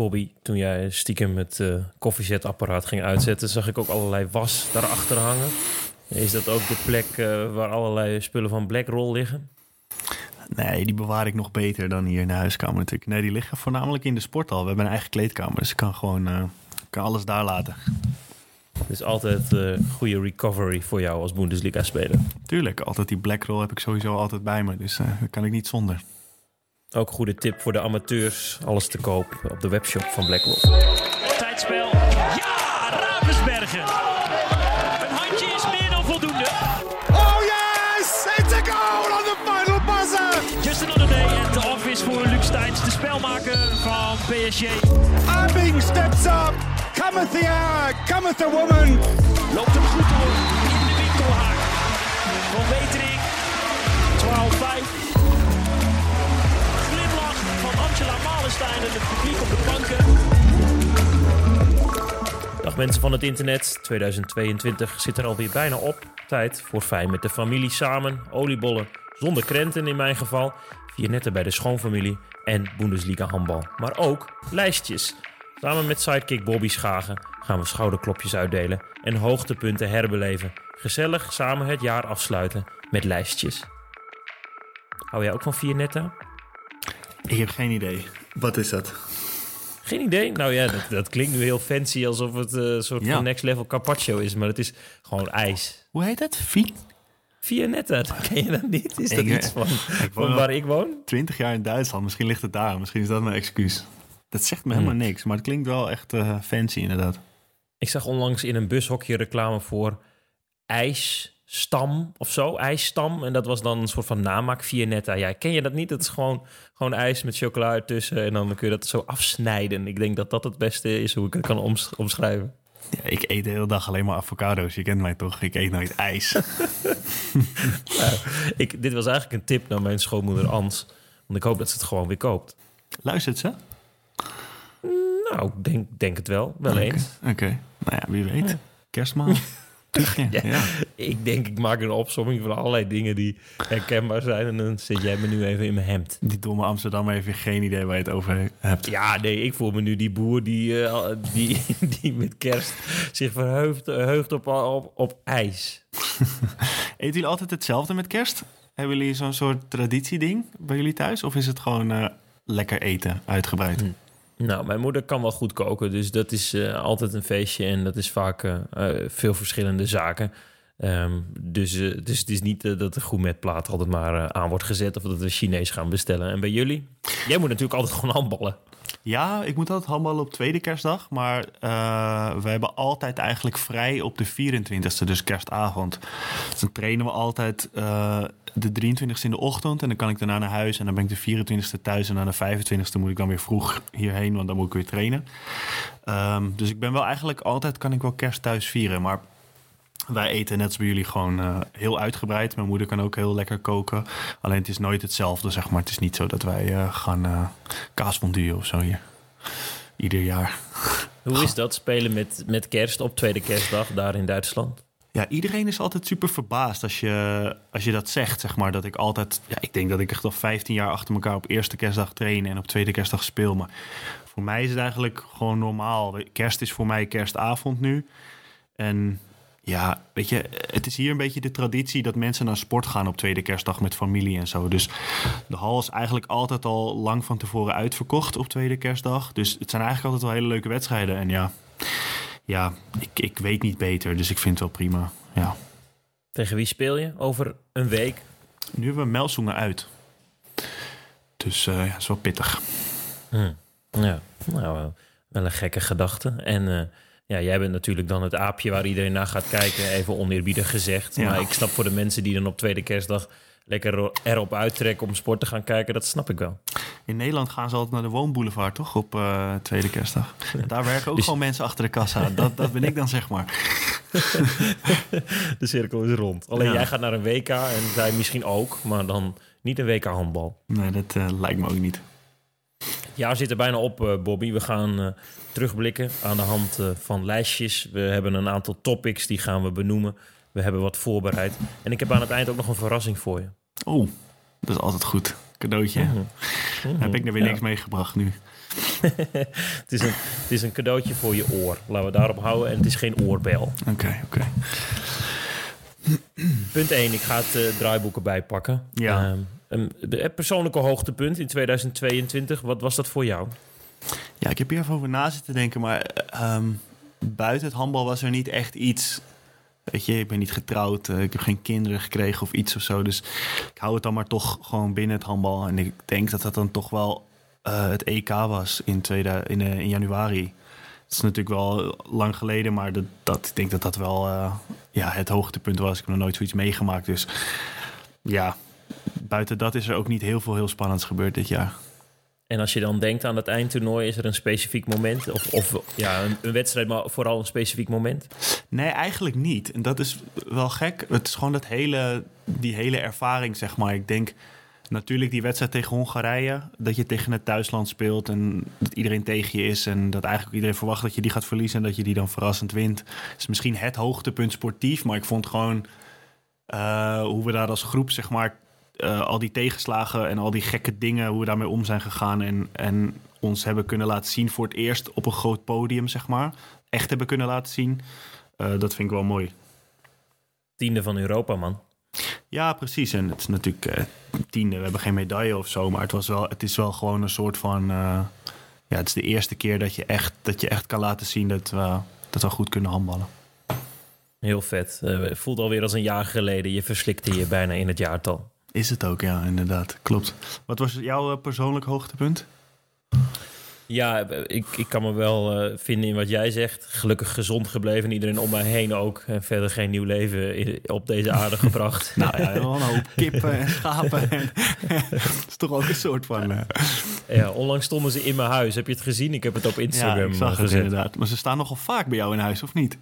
Bobby, toen jij stiekem het uh, koffiezetapparaat ging uitzetten, zag ik ook allerlei was daarachter hangen. Is dat ook de plek uh, waar allerlei spullen van Blackroll liggen? Nee, die bewaar ik nog beter dan hier in de huiskamer natuurlijk. Nee, die liggen voornamelijk in de sporthal. We hebben een eigen kleedkamer, dus ik kan gewoon uh, kan alles daar laten. Dus altijd uh, goede recovery voor jou als Bundesliga-speler. Tuurlijk, altijd die Blackroll heb ik sowieso altijd bij me, dus daar kan ik niet zonder. Ook een goede tip voor de amateurs. Alles te koop op de webshop van Blackroll. Tijdspel. Ja, Ravensbergen. Een handje is meer dan voldoende. Oh yes! It's a goal on the final buzzer! Just another day at the office voor Luc Steins, de spelmaker van PSG. Abing steps up. Cometh the hour, cometh the woman. Loopt hem goed door in de winkelhaak. Van Wetering. 12-5. Angela Malenstein en het publiek op de banken. Dag mensen van het internet. 2022 zit er alweer bijna op. Tijd voor fijn met de familie samen. Oliebollen zonder krenten in mijn geval. Vier netten bij de schoonfamilie en Bundesliga handbal. Maar ook lijstjes. Samen met sidekick Bobby Schagen gaan we schouderklopjes uitdelen en hoogtepunten herbeleven. Gezellig samen het jaar afsluiten met lijstjes. Hou jij ook van vier netten? Ik heb geen idee. Wat is dat? Geen idee? Nou ja, dat, dat klinkt nu heel fancy alsof het eh, een soort Ja. van next level carpaccio is, maar het is gewoon ijs. Hoe heet het? Vier? Vier netten, ken je dat niet? Is dat Ik, eh, iets van, waar ik woon? 20 jaar in Duitsland. Misschien ligt het daar. Misschien is dat mijn excuus. Dat zegt me Hmm. helemaal niks, maar het klinkt wel echt eh, fancy inderdaad. Ik zag onlangs in een bushokje reclame voor ijsstam of zo, ijsstam. En dat was dan een soort van namaak Viennetta. Ja, ken je dat niet? Dat is gewoon, gewoon ijs met chocola ertussen en dan kun je dat zo afsnijden. Ik denk dat dat het beste is hoe ik het kan oms- omschrijven. Ja, ik eet de hele dag alleen maar avocado's. Je kent mij toch? Ik eet nooit ijs. Nou, ik, dit was eigenlijk een tip naar mijn schoonmoeder Ans. Want ik hoop dat ze het gewoon weer koopt. Luistert ze? Nou, ik denk, denk het wel. Wel eens. Oké. Nou ja, wie weet. Kerstman. Kuchje. Ja. ja. Ik denk, ik maak een opsomming van allerlei dingen die herkenbaar zijn. En dan zit jij me nu even in mijn hemd. Die domme Amsterdam heeft geen idee waar je het over hebt. Ja, nee, ik voel me nu die boer die, eh, die, die met kerst zich verheugt heugt op, op, op ijs. Eten jullie altijd hetzelfde met kerst? Hebben jullie zo'n soort traditieding bij jullie thuis? Of is het gewoon eh, lekker eten, uitgebreid? Nou, mijn moeder kan wel goed koken, dus dat is eh, altijd een feestje. En dat is vaak eh, eh, veel verschillende zaken. Ehm, dus, dus het is niet dat de gourmetplaat altijd maar aan wordt gezet... of dat we Chinees gaan bestellen. En bij jullie? Jij moet natuurlijk altijd gewoon handballen. Ja, ik moet altijd handballen op tweede kerstdag. Maar we hebben altijd eigenlijk vrij op de 24e, dus kerstavond. Dus dan trainen we altijd de 23e in de ochtend. En dan kan ik daarna naar huis. En dan ben ik de 24e thuis. En aan de 25e moet ik dan weer vroeg hierheen, want dan moet ik weer trainen. Ehm, dus ik ben wel eigenlijk altijd, kan ik wel kerst thuis vieren. Maar wij eten net als bij jullie gewoon eh, heel uitgebreid. Mijn moeder kan ook heel lekker koken. Alleen het is nooit hetzelfde, zeg maar. Het is niet zo dat wij eh, gaan eh kaasfondue of zo hier. Ieder jaar. Hoe is dat, spelen met, met kerst op tweede kerstdag daar in Duitsland? Ja, iedereen is altijd super verbaasd als je, als je dat zegt, zeg maar. Dat ik altijd... Ja, ik denk dat ik echt al 15 jaar achter elkaar op eerste kerstdag train... en op tweede kerstdag speel. Maar voor mij is het eigenlijk gewoon normaal. Kerst is voor mij kerstavond nu. En ja, weet je, het is hier een beetje de traditie... dat mensen naar sport gaan op tweede kerstdag met familie en zo. Dus de hal is eigenlijk altijd al lang van tevoren uitverkocht op tweede kerstdag. Dus het zijn eigenlijk altijd wel hele leuke wedstrijden. En ja, ja ik, ik weet niet beter, dus ik vind het wel prima. Ja. Tegen wie speel je over een week? Nu hebben we Melsoenen uit. Dus eh, ja, dat is wel pittig. Hm. Ja, nou, eh, wel een gekke gedachte. En eh, ja, jij bent natuurlijk dan het aapje waar iedereen naar gaat kijken. Even oneerbiedig gezegd. Ja. Maar ik snap voor de mensen die dan op tweede kerstdag lekker ro- erop uittrekken om sport te gaan kijken. Dat snap ik wel. In Nederland gaan ze altijd naar de woonboulevard, toch? Op eh, tweede kerstdag. Daar werken ook Dus- gewoon mensen achter de kassa. Dat, dat ben ik dan, zeg maar. De cirkel is rond. Alleen Ja. jij gaat naar een WK en zij misschien ook. Maar dan niet een WK handbal. Nee, dat eh, lijkt me ook niet. Jaar zit er bijna op, eh, Bobby. We gaan terugblikken aan de hand van lijstjes. We hebben een aantal topics, die gaan we benoemen. We hebben wat voorbereid. En ik heb aan het eind ook nog een verrassing voor je. Oh, dat is altijd goed. Cadeautje. Heb ik er weer Ja. niks meegebracht nu. het, is een, het is een cadeautje voor je oor. Laten we daarop houden. En het is geen oorbel. Oké, oké. Punt 1. Ik ga het uh, draaiboek erbij pakken. Ja. Um, persoonlijke hoogtepunt in 2022. Wat was dat voor jou? Ja, ik heb hier even over na zitten denken. Maar um, buiten het handbal was er niet echt iets Weet je, ik ben niet getrouwd, uh, ik heb geen kinderen gekregen of iets of zo. Dus ik hou het dan maar toch gewoon binnen het handbal. En ik denk dat dat dan toch wel uh, het EK was in, tweede, in, uh, in januari. Het is natuurlijk wel lang geleden, maar dat, ik denk dat dat wel ja, het hoogtepunt was. Ik heb nog nooit zoiets meegemaakt. Dus ja, buiten dat is er ook niet heel veel heel spannends gebeurd dit jaar. En als je dan denkt aan het eindtoernooi, is er een specifiek moment? Of, of ja, een, wedstrijd, maar vooral een specifiek moment? Nee, eigenlijk niet. En dat is wel gek. Het is gewoon dat hele, die hele ervaring, zeg maar. Ik denk natuurlijk die wedstrijd tegen Hongarije. Dat je tegen het thuisland speelt en dat iedereen tegen je is. En dat eigenlijk iedereen verwacht dat je die gaat verliezen en dat je die dan verrassend wint. is misschien het hoogtepunt sportief. Maar ik vond gewoon uh, hoe we daar als groep, zeg maar uh, al die tegenslagen en al die gekke dingen, hoe we daarmee om zijn gegaan. En, en ons hebben kunnen laten zien voor het eerst op een groot podium, zeg maar. Echt hebben kunnen laten zien. Uh, dat vind ik wel mooi. Tiende van Europa, man. Ja, precies. En het is natuurlijk uh, tiende. We hebben geen medaille of zo. Maar het, was wel, het is wel gewoon een soort van. ja, het is de eerste keer dat je echt, dat je echt kan laten zien dat we, dat we goed kunnen handballen. Heel vet. Uh, voelt alweer als een jaar geleden. Je verslikte je bijna in het jaartal. Is het ook, ja, inderdaad. Klopt. Wat was jouw persoonlijk hoogtepunt? Ja, ik, ik kan me wel uh, vinden in wat jij zegt. Gelukkig gezond gebleven. Iedereen om mij heen ook. En verder geen nieuw leven in, op deze aarde gebracht. nou ja, wel een hoop kippen en schapen. dat is toch ook een soort van... Uh... Ja, onlangs stonden ze in mijn huis. Heb je het gezien? Ik heb het op Instagram ja, ik zag gezet. Het inderdaad. Maar ze staan nogal vaak bij jou in huis, of niet?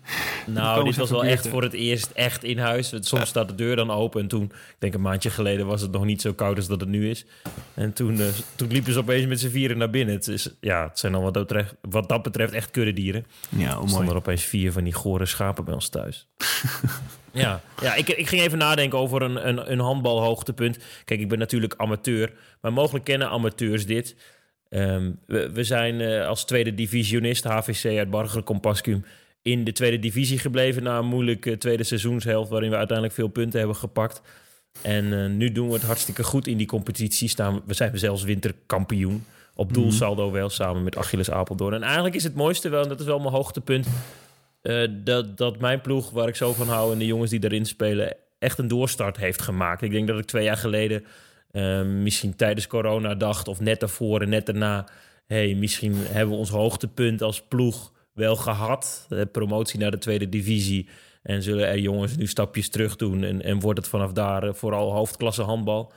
Nou, dit was wel echt voor het eerst echt in huis. Soms staat de deur dan open. En toen, ik denk een maandje geleden, was het nog niet zo koud als dat het nu is. En toen, uh, toen liepen ze opeens met z'n vieren naar binnen. Het is, ja, het zijn dan wat dat betreft, wat dat betreft echt kuddedieren. Ja, oh, er stonden er opeens vier van die gore schapen bij ons thuis. ja, ja ik, ik ging even nadenken over een, een, een handbalhoogtepunt. Kijk, ik ben natuurlijk amateur, maar mogelijk kennen amateurs dit. Um, we, we, zijn uh, als tweede divisionist HVC uit Bargeren Compascum in de tweede divisie gebleven na een moeilijke tweede seizoenshelft waarin we uiteindelijk veel punten hebben gepakt. En uh, nu doen we het hartstikke goed in die competitie. Staan, we zijn zelfs winterkampioen. Op doelsaldo mhm. wel, samen met Achilles Apeldoorn. En eigenlijk is het mooiste wel, en dat is wel mijn hoogtepunt... Uh, dat, dat mijn ploeg, waar ik zo van hou... en de jongens die erin spelen, echt een doorstart heeft gemaakt. Ik denk dat ik twee jaar geleden, uh, misschien tijdens corona dacht... of net daarvoor en net daarna... hey, misschien hebben we ons hoogtepunt als ploeg wel gehad. De promotie naar de tweede divisie... En zullen er jongens nu stapjes terug doen. En, en wordt het vanaf daar vooral hoofdklasse handbal.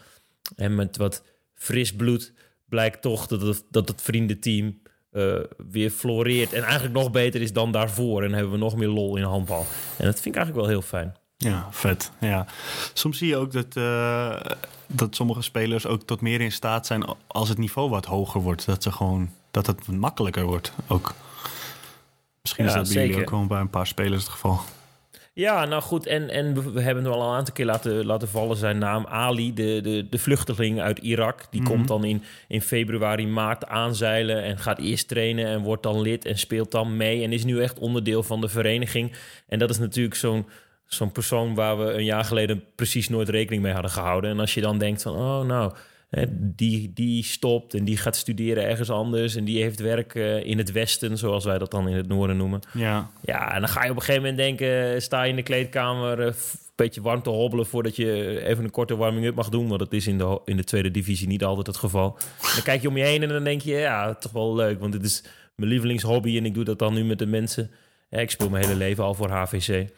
En met wat fris bloed blijkt toch dat het, dat het vriendenteam uh, weer floreert. En eigenlijk nog beter is dan daarvoor. En hebben we nog meer lol in handbal. En dat vind ik eigenlijk wel heel fijn. Ja, vet. Ja. Soms zie je ook dat, uh, dat sommige spelers ook tot meer in staat zijn als het niveau wat hoger wordt. Dat ze gewoon dat het makkelijker wordt ook. Misschien is dat bij ook gewoon bij een paar spelers het geval. Ja, nou goed. En, en we hebben hem al een aantal keer laten, laten vallen zijn naam. Ali, de, de, de vluchteling uit Irak. Die komt dan in, in februari, maart aanzeilen. En gaat eerst trainen en wordt dan lid en speelt dan mee. En is nu echt onderdeel van de vereniging. En dat is natuurlijk zo'n zo'n persoon waar we een jaar geleden precies nooit rekening mee hadden gehouden. En als je dan denkt van, oh nou, die, die stopt en die gaat studeren ergens anders. En die heeft werk eh, in het westen, zoals wij dat dan in het noorden noemen. Ja. Ja, en dan ga je op een gegeven moment denken... sta je in de kleedkamer een eh, beetje warm te hobbelen... voordat je even een korte warming-up mag doen. Want dat is in de, in de tweede divisie niet altijd het geval. Dan kijk je om je heen en dan denk je... ja, toch wel leuk, want dit is mijn lievelingshobby... en ik doe dat dan nu met de mensen. Ja, ik speel mijn hele leven al voor HVC.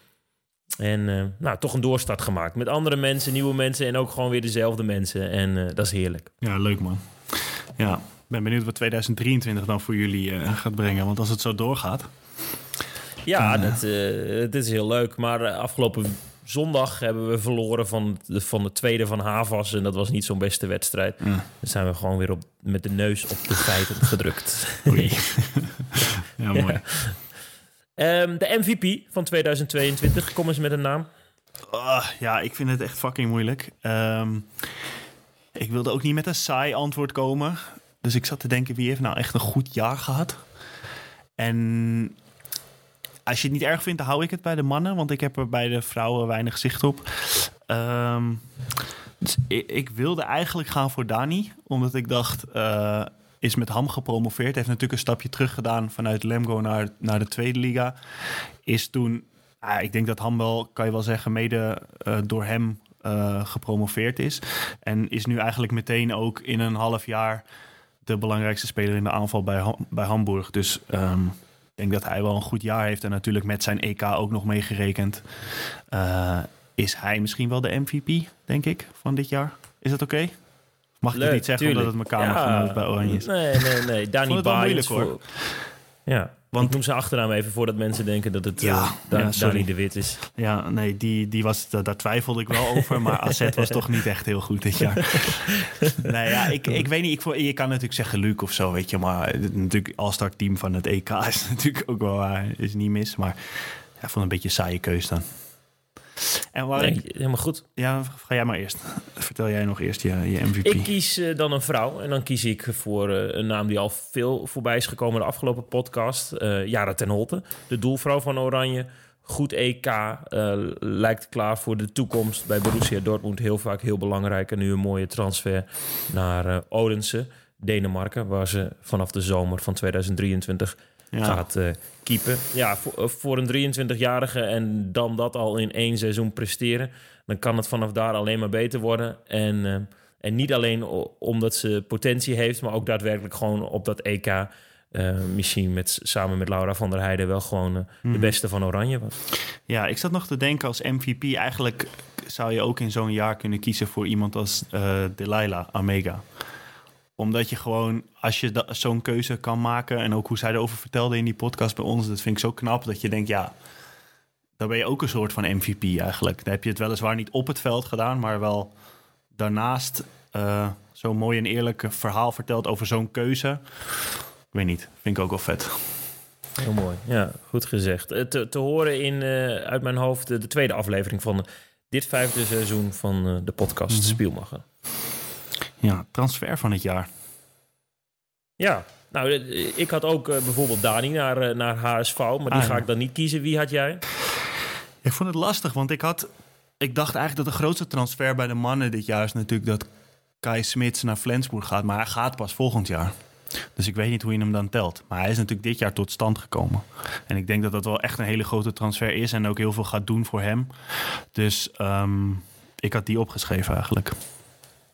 En uh, nou, toch een doorstart gemaakt. Met andere mensen, nieuwe mensen en ook gewoon weer dezelfde mensen. En uh, dat is heerlijk. Ja, leuk man. Ja, ben benieuwd wat 2023 dan voor jullie uh, gaat brengen. Want als het zo doorgaat. Ja, dat, het is heel leuk. Maar afgelopen zondag hebben we verloren van de, van de tweede van Havas. En dat was niet zo'n beste wedstrijd. Mm. Dan zijn we gewoon weer op, met de neus op de feiten gedrukt. Ja, mooi. Um, de MVP van 2022, kom eens met een naam. Uh, ja, ik vind het echt fucking moeilijk. Um, ik wilde ook niet met een saai antwoord komen. Dus ik zat te denken, wie heeft nou echt een goed jaar gehad? En als je het niet erg vindt, dan hou ik het bij de mannen. Want ik heb er bij de vrouwen weinig zicht op. Ehm, dus ik, ik wilde eigenlijk gaan voor Dani. Omdat ik dacht, eh, is met Ham gepromoveerd. Heeft natuurlijk een stapje terug gedaan vanuit Lemgo naar, naar de tweede liga. Is toen, ah, ik denk dat Ham wel, kan je wel zeggen, mede eh, door hem eh, gepromoveerd is. En is nu eigenlijk meteen ook in een half jaar de belangrijkste speler in de aanval bij, bij Hamburg. Dus ehm, ik denk dat hij wel een goed jaar heeft. En natuurlijk met zijn EK ook nog meegerekend. eh, is hij misschien wel de MVP, denk ik, van dit jaar? Is dat oké? Mag ik Leuk, niet zeggen tuurlijk. omdat het mijn kamergenoot Ja. bij Oranje is? Nee, nee, nee. Baaiens moeilijk, voor- Ja, want noem zijn achternaam even voordat mensen denken dat het Ja, eh, Da- ja, de Wit is. Ja, nee, die, die was, daar, daar twijfelde ik wel over. Maar AZ was toch niet echt heel goed dit jaar. nee, ja, ik, ik weet niet. Ik, je kan natuurlijk zeggen Luc of zo, weet je. Maar natuurlijk All-Star team van het EK is natuurlijk ook wel waar. Is niet mis. Maar ja, ik vond een beetje een saaie keus dan. En waar Nee, ik, helemaal goed. ja, ga jij maar eerst. Vertel jij nog eerst je, je MVP. Ik kies eh, dan een vrouw. En dan kies ik voor eh, een naam die al veel voorbij is gekomen de afgelopen podcast. eh Jara ten Holte, de doelvrouw van Oranje. Goed EK, lijkt klaar voor de toekomst bij Borussia Dortmund. Heel vaak heel belangrijk. En nu een mooie transfer naar Odense, Denemarken. Waar ze vanaf de zomer van 2023 ja. gaat keepen. Ja, voor, eh, voor een 23-jarige en dan dat al in één seizoen presteren... dan kan het vanaf daar alleen maar beter worden. En, eh, en niet alleen omdat ze potentie heeft... maar ook daadwerkelijk gewoon op dat EK... eh, misschien met, samen met Laura van der Heijden... wel gewoon de beste van Oranje was. Ja, ik zat nog te denken als MVP. Eigenlijk zou je ook in zo'n jaar kunnen kiezen voor iemand als Delilah Amega. Omdat je gewoon, als je zo'n keuze kan maken... en ook hoe zij erover vertelde in die podcast bij ons... dat vind ik zo knap dat je denkt, ja... dan ben je ook een soort van MVP eigenlijk. Dan heb je het weliswaar niet op het veld gedaan... maar wel daarnaast eh, zo'n mooi en eerlijk verhaal verteld over zo'n keuze. Ik weet niet, vind ik ook wel vet. Heel mooi. Ja, goed gezegd. Eh, Te, te horen in, eh, uit mijn hoofd de tweede aflevering van dit vijfde seizoen van de podcast Spielmacher. Ja, transfer van het jaar. Ja, nou, eh, ik had ook eh, bijvoorbeeld Dani naar, eh, naar HSV, maar die Ah, ga ik dan niet kiezen. Wie had jij? Ik vond het lastig, want ik had... Ik dacht eigenlijk dat de grootste transfer bij de mannen dit jaar is natuurlijk dat Kai Smits naar Flensburg gaat. Maar hij gaat pas volgend jaar. Dus ik weet niet hoe je hem dan telt. Maar hij is natuurlijk dit jaar tot stand gekomen. En ik denk dat dat wel echt een hele grote transfer is. En ook heel veel gaat doen voor hem. Dus ehm, ik had die opgeschreven eigenlijk.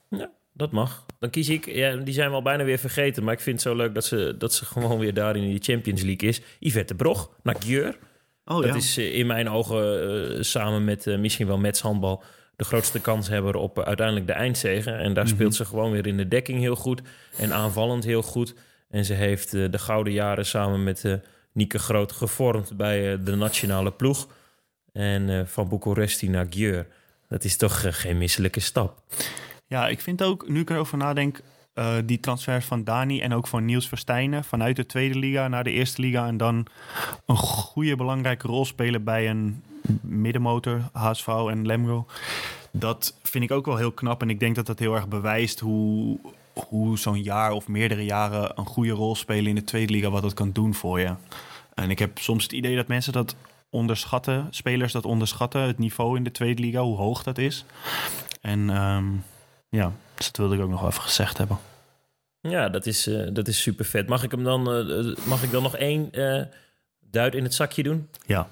Ja, dat mag. Dan kies ik, ja, die zijn we al bijna weer vergeten, maar ik vind het zo leuk dat ze, dat ze gewoon weer daar in de Champions League is. Yvette Brog naar Gjeur. Oh dat is eh, in mijn ogen eh, samen met eh, misschien wel Mets handbal de grootste kanshebber op eh, uiteindelijk de eindzege. En daar speelt ze gewoon weer in de dekking heel goed en aanvallend heel goed. En ze heeft de gouden jaren samen met Nieke Groot gevormd bij de nationale ploeg. En van Bucuresti naar Gjeur. Dat is toch geen misselijke stap. Ja, ik vind ook, nu ik erover nadenk, eh, die transfers van Dani en ook van Niels Verstijnen vanuit de tweede liga naar de eerste liga en dan een goede belangrijke rol spelen bij een middenmotor, HSV en Lemgo. Dat vind ik ook wel heel knap en ik denk dat dat heel erg bewijst hoe, hoe zo'n jaar of meerdere jaren een goede rol spelen in de tweede liga, wat dat kan doen voor je. En ik heb soms het idee dat mensen dat onderschatten, spelers dat onderschatten, het niveau in de tweede liga, hoe hoog dat is. En ehm, ja, dus dat wilde ik ook nog even gezegd hebben. Ja, dat is, eh, dat is super vet. Mag ik hem dan, eh, eh, mag ik dan nog één eh, duit in het zakje doen? Ja,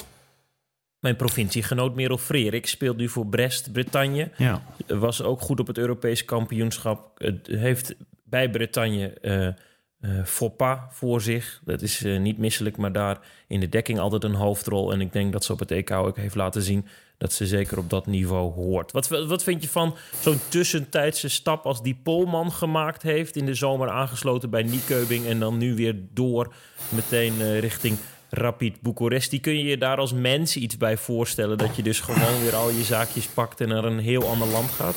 Mijn provinciegenoot Merel Frerik speelt nu voor Brest, Bretagne. ja. Was ook goed op het Europees kampioenschap. Het heeft bij Bretagne eh, Foppa voor zich. Dat is niet misselijk, maar daar in de dekking altijd een hoofdrol. En ik denk dat ze op het EK ook heeft laten zien dat ze zeker op dat niveau hoort. Wat, wat vind je van zo'n tussentijdse stap als die Polman gemaakt heeft... in de zomer aangesloten bij Nyköping en dan nu weer door meteen eh, richting Rapid Bucuresti. Kun je je daar als mens iets bij voorstellen... dat je dus gewoon weer al je zaakjes pakt en naar een heel ander land gaat?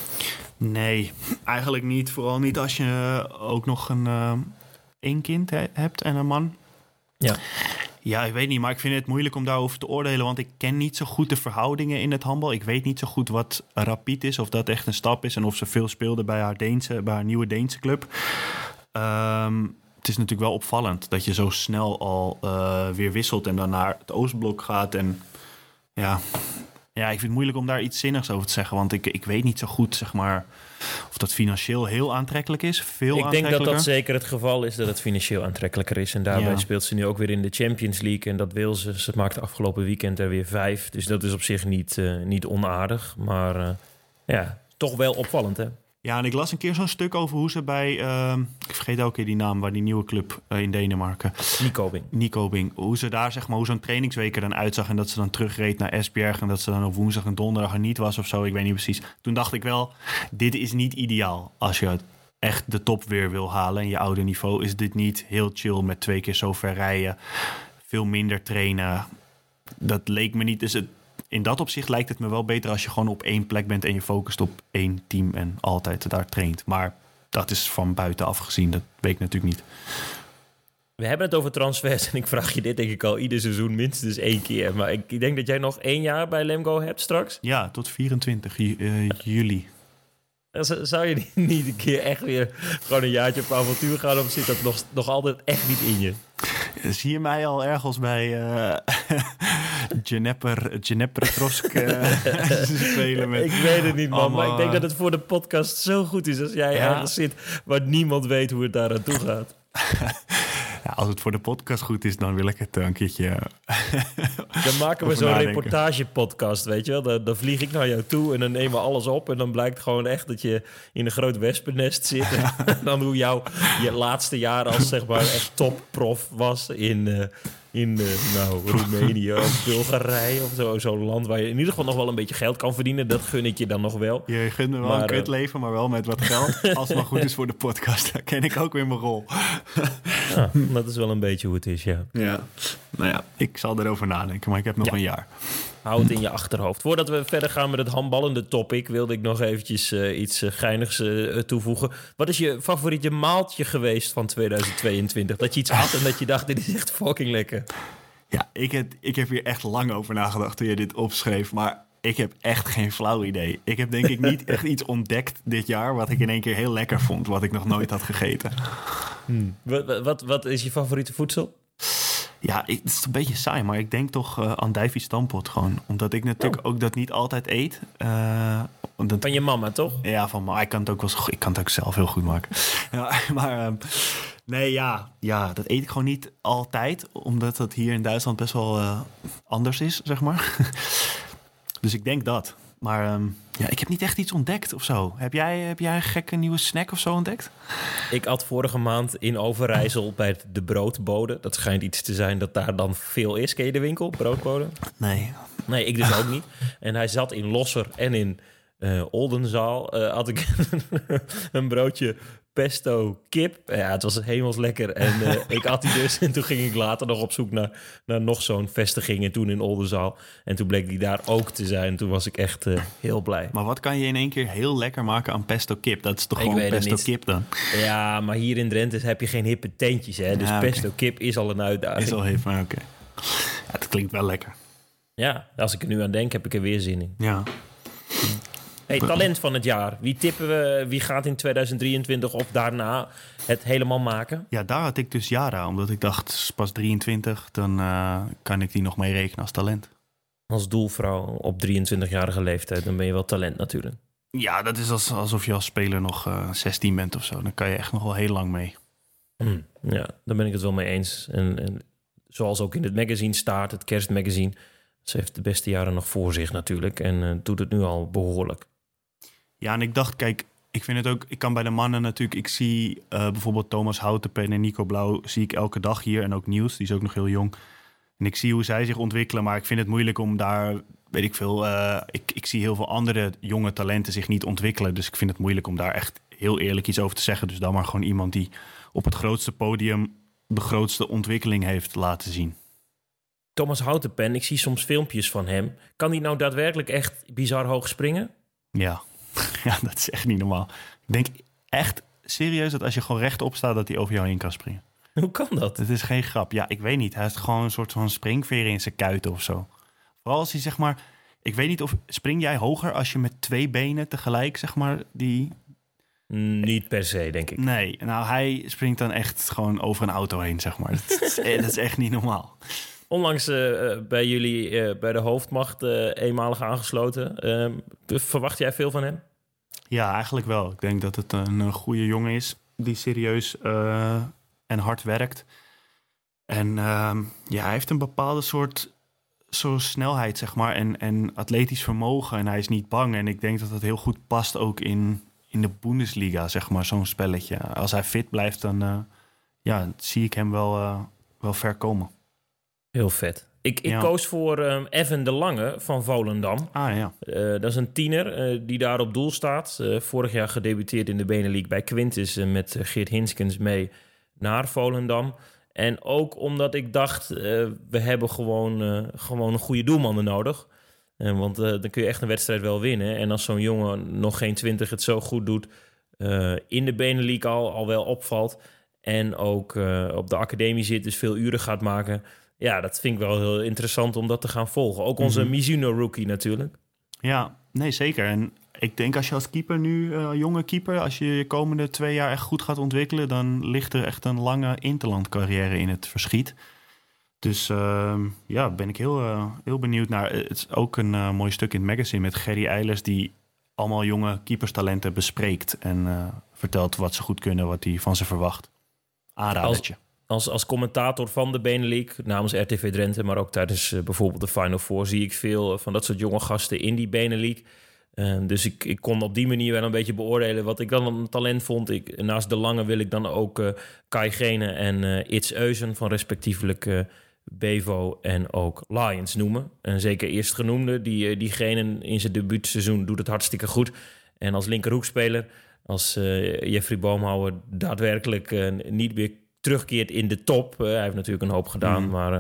Nee, eigenlijk niet. Vooral niet als je ook nog een eh, één kind he- hebt en een man. Ja. Ja, ik weet niet, maar ik vind het moeilijk om daarover te oordelen, want ik ken niet zo goed de verhoudingen in het handbal. Ik weet niet zo goed wat Rapid is, of dat echt een stap is en of ze veel speelde bij haar, Deense, bij haar nieuwe Deense club. Ehm, het is natuurlijk wel opvallend dat je zo snel al eh, weer wisselt en dan naar het Oostblok gaat. En ja, ja, ik vind het moeilijk om daar iets zinnigs over te zeggen. Want ik, ik weet niet zo goed, zeg maar, of dat financieel heel aantrekkelijk is. Veel Ik denk dat dat zeker het geval is dat het financieel aantrekkelijker is. En daarbij Ja. speelt ze nu ook weer in de Champions League. En dat wil ze. Ze maakte afgelopen weekend er weer vijf. Dus dat is op zich niet, eh, niet onaardig. Maar eh, ja, toch wel opvallend hè. Ja, en ik las een keer zo'n stuk over hoe ze bij, ehm, ik vergeet elke keer die naam, waar die nieuwe club eh, in Denemarken, Nico Bing. Nico Bing, hoe ze daar zeg maar, hoe zo'n trainingsweek er dan uitzag en dat ze dan terugreed naar Esbjerg en dat ze dan op woensdag en donderdag er niet was of zo, ik weet niet precies. Toen dacht ik wel, dit is niet ideaal als je echt de top weer wil halen en je oude niveau is dit niet heel chill met twee keer zo ver rijden, veel minder trainen. Dat leek me niet, dus het, in dat opzicht lijkt het me wel beter als je gewoon op één plek bent en je focust op één team en altijd daar traint. Maar dat is van buitenaf gezien, dat weet ik natuurlijk niet. We hebben het over transfers en ik vraag je dit denk ik al ieder seizoen minstens één keer. Maar ik denk dat jij nog één jaar bij Lemgo hebt straks. Ja, tot 24 ju- eh, juli. Zou je niet- niet een keer echt weer gewoon een jaartje op avontuur gaan? Of zit dat nog, nog altijd echt niet in je? Zie je mij al ergens bij uh, Djenepertrosk eh, spelen met... Ik weet het niet, man. allemaal, Maar ik denk dat het voor de podcast zo goed is als jij Ja. ergens zit waar niemand weet hoe het daar aan toe gaat. Ja, als het voor de podcast goed is, dan wil ik het een keertje... Dan maken we zo'n reportagepodcast, weet je wel. Dan, dan vlieg ik naar jou toe en dan nemen we alles op. En dan blijkt gewoon echt dat je in een groot wespennest zit. En dan hoe jouw je laatste jaar als zeg maar echt topprof was in, eh, in eh, nou, Roemenië of Bulgarije of zo. Zo'n land waar je in ieder geval nog wel een beetje geld kan verdienen. Dat gun ik je dan nog wel. Je gunt me wel Maar, een eh, kutleven, maar wel met wat geld. Als het maar goed is voor de podcast, dan ken ik ook weer mijn rol. Ja, dat is wel een beetje hoe het is, ja. Ja, nou ja, ik zal erover nadenken, maar ik heb nog Ja. een jaar. Hou het in je achterhoofd. Voordat we verder gaan met het handballende topic, wilde ik nog eventjes eh, iets eh, geinigs eh, toevoegen. Wat is je favoriete maaltje geweest van 2022? Dat je iets had en dat je dacht, dit is echt fucking lekker. Ja, ik heb, ik heb hier echt lang over nagedacht toen je dit opschreef, maar ik heb echt geen flauw idee. Ik heb denk ik niet echt iets ontdekt dit jaar wat ik in één keer heel lekker vond, wat ik nog nooit had gegeten. Wat, wat, wat is je favoriete voedsel? Ja, ik- het is een beetje saai, maar ik denk toch uh, andijvie stampot gewoon. Omdat ik natuurlijk ook dat niet altijd eet. Eh, Van je mama, toch? ja, van maar ik kan het ook wel ik kan het ook zelf heel goed maken. ja, maar ehm, nee, ja, ja, dat eet ik gewoon niet altijd, omdat dat hier in Duitsland best wel eh, anders is, zeg maar. dus ik denk dat. Maar ehm, ja, ik heb niet echt iets ontdekt of zo. Heb jij, heb jij een gekke nieuwe snack of zo ontdekt? Ik had vorige maand in Overijssel bij de broodbode. Dat schijnt iets te zijn dat daar dan veel is. Ken je de winkel, broodbode? Nee. Nee, ik dus ook niet. En hij zat in Losser en in eh, Oldenzaal. eh, had ik een broodje pesto kip. Ja, het was hemels lekker. En eh, ik had die dus. En toen ging ik later nog op zoek naar, naar nog zo'n vestiging. En toen in Oldenzaal. En toen bleek die daar ook te zijn. Toen was ik echt eh, heel blij. Maar wat kan je in één keer heel lekker maken aan pesto kip? Dat is toch Ik gewoon pesto kip dan? Ja, maar hier in Drenthe heb je geen hippe tentjes. Hè? Dus Ja, pesto kip is al een uitdaging. Is al even, maar oké. Ja, het klinkt wel lekker. Ja, als ik er nu aan denk, heb ik er weer zin in. Ja. Hey, talent van het jaar. Wie tippen we? Wie gaat in 2023 of daarna het helemaal maken? ja, daar had ik dus Jara. Omdat ik dacht, pas 23, dan eh, kan ik die nog mee rekenen als talent. Als doelvrouw op 23-jarige leeftijd, dan ben je wel talent natuurlijk. Ja, dat is als, alsof je als speler nog eh 16 bent of zo. Dan kan je echt nog wel heel lang mee. Hm, Ja, daar ben ik het wel mee eens. En, en zoals ook in het magazine staat, het kerstmagazine. Ze heeft de beste jaren nog voor zich natuurlijk. En eh, doet het nu al behoorlijk. Ja, en ik dacht, kijk, ik vind het ook... Ik kan bij de mannen natuurlijk... Ik zie eh, bijvoorbeeld Thomas Houtenpen en Nico Blauw... zie ik elke dag hier. En ook Niels, die is ook nog heel jong. En ik zie hoe zij zich ontwikkelen. Maar ik vind het moeilijk om daar... Weet ik veel... eh, ik, ik zie heel veel andere jonge talenten zich niet ontwikkelen. Dus ik vind het moeilijk om daar echt heel eerlijk iets over te zeggen. Dus dan maar gewoon iemand die op het grootste podium... de grootste ontwikkeling heeft laten zien. Thomas Houtenpen, ik zie soms filmpjes van hem. Kan hij nou daadwerkelijk echt bizar hoog springen? Ja. ja, dat is echt niet normaal. Ik denk echt serieus dat als je gewoon rechtop staat... dat hij over jou heen kan springen. Hoe kan dat? Het is geen grap. Ja, ik weet niet. Hij heeft gewoon een soort van springveer in zijn kuiten of zo. Vooral als hij zeg maar... Ik weet niet of... Spring jij hoger als je met twee benen tegelijk zeg maar die... Niet per se, denk ik. Nee, nou hij springt dan echt gewoon over een auto heen, zeg maar. Dat is, dat is echt niet normaal. Onlangs eh, eh, bij jullie eh, bij de hoofdmacht eh, eenmalig aangesloten. Ehm, verwacht jij veel van hem? Ja, eigenlijk wel. Ik denk dat het een, goede jongen is die serieus en hard werkt. En ehm, ja, hij heeft een bepaalde soort, soort snelheid, zeg maar, en, en atletisch vermogen. En hij is niet bang. En ik denk dat dat heel goed past ook in, in de Bundesliga, zeg maar, zo'n spelletje. Als hij fit blijft, dan ja, zie ik hem wel, wel ver komen. Heel vet. Ik, ik Ja. koos voor ehm, Evan de Lange van Volendam. Ah ja, Eh, dat is een tiener eh, die daar op doel staat. Eh, vorig jaar gedebuteerd in de Benelux bij Quintus met Geert Hinskens mee naar Volendam. En ook omdat ik dacht, we hebben gewoon, gewoon een goede doelman er nodig. Want dan kun je echt een wedstrijd wel winnen. En als zo'n jongen nog geen 20 het zo goed doet, in de Benelux al, al wel opvalt. En ook op de academie zit, dus veel uren gaat maken. Ja, dat vind ik wel heel interessant om dat te gaan volgen. Ook onze Mhm. Mizuno-rookie natuurlijk. ja, nee zeker. En ik denk als je als keeper nu, eh, jonge keeper, als je je komende twee jaar echt goed gaat ontwikkelen, dan ligt er echt een lange interland carrière in het verschiet. Dus ehm, ja, ben ik heel, eh, heel benieuwd naar. Het is ook een eh, mooi stuk in het magazine met Gerry Eilers, die allemaal jonge keeperstalenten bespreekt en eh, vertelt wat ze goed kunnen, wat hij van ze verwacht. Aanradertje. Als, als commentator van de Benelux namens RTV Drenthe, maar ook tijdens eh, bijvoorbeeld de Final Four, zie ik veel eh, van dat soort jonge gasten in die Benelux. Eh, dus ik, ik kon op die manier wel een beetje beoordelen wat ik dan een talent vond. Ik, naast de lange wil ik dan ook eh Kai Gene en eh Its Eusen van respectievelijk Bevo en ook Lions noemen. En zeker eerstgenoemde, die, diegene in zijn debuutseizoen doet het hartstikke goed. En als linkerhoekspeler, als Jeffrey Boomhouwer daadwerkelijk niet meer terugkeert in de top. eh, hij heeft natuurlijk een hoop gedaan, Mm. maar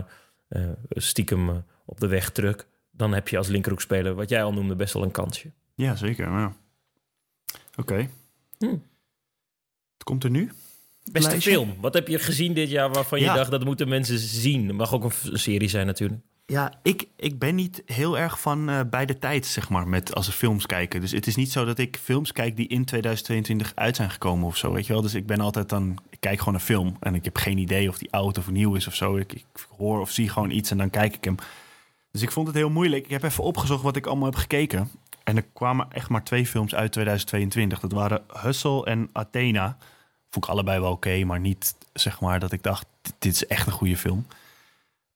eh, eh, stiekem op de weg terug. Dan heb je als linkerhoekspeler, wat jij al noemde, best wel een kansje. Ja, zeker. Ja. Oké. Hm. Het komt er nu. Beste Lijstje? film. Wat heb je gezien dit jaar waarvan je Ja. dacht dat moeten mensen zien? Het mag ook een serie zijn natuurlijk. Ja, ik, ik ben niet heel erg van eh bij de tijd, zeg maar, met als we films kijken. Dus het is niet zo dat ik films kijk die in 2022 uit zijn gekomen of zo, weet je wel. Dus ik ben altijd dan, ik kijk gewoon een film en ik heb geen idee of die oud of nieuw is of zo. Ik, ik hoor of zie gewoon iets en dan kijk ik hem. Dus ik vond het heel moeilijk. Ik heb even opgezocht wat ik allemaal heb gekeken. En er kwamen echt maar twee films uit 2022. Dat waren Hustle en Athena. Vond ik allebei wel oké, maar niet zeg maar dat ik dacht, dit is echt een goede film.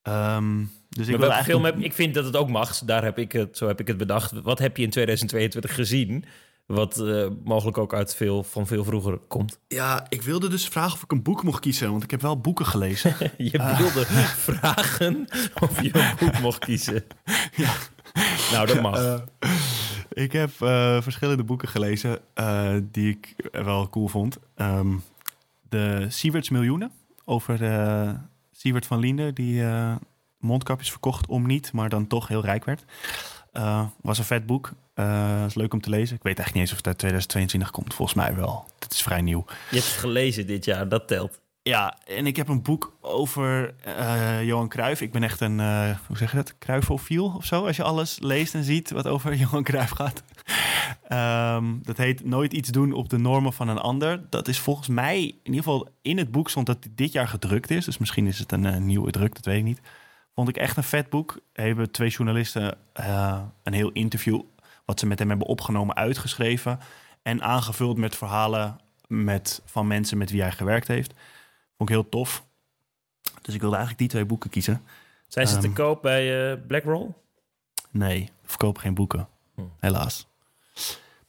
Ehm, dus ik wil film heb, ik vind dat het ook mag. Daar heb ik het, zo heb ik het bedacht. Wat heb je in 2022 gezien? Wat eh, mogelijk ook uit veel, van veel vroeger komt. Ja, ik wilde dus vragen of ik een boek mocht kiezen, want ik heb wel boeken gelezen. Je wilde vragen of je een boek mocht kiezen. Ja. Nou, dat mag. Eh, ik heb eh, verschillende boeken gelezen eh, die ik wel cool vond. Ehm, de Sieverts Miljoenen over uh, Sievert van Liende, die uh, mondkapjes verkocht om niet, maar dan toch heel rijk werd. Uh, was een vet boek. Uh, is leuk om te lezen. Ik weet eigenlijk niet eens of het uit 2022 komt. Volgens mij wel. Het is vrij nieuw. Je hebt het gelezen dit jaar, dat telt. Ja, en ik heb een boek over uh, Johan Cruijff. Ik ben echt een, uh, hoe zeg je dat, Cruijffofiel of zo. Als je alles leest en ziet wat over Johan Cruijff gaat. um, dat heet Nooit iets doen op de normen van een ander. Dat is volgens mij, in ieder geval in het boek stond dat dit jaar gedrukt is. Dus misschien is het een uh, nieuwe druk, dat weet ik niet. Vond ik echt een vet boek. Hebben twee journalisten uh, een heel interview... wat ze met hem hebben opgenomen, uitgeschreven... en aangevuld met verhalen met, van mensen met wie hij gewerkt heeft... Vond ik heel tof. Dus ik wilde eigenlijk die twee boeken kiezen. Zijn ze um, te koop bij uh, Blackroll? Nee, verkoop geen boeken. Hm. Helaas.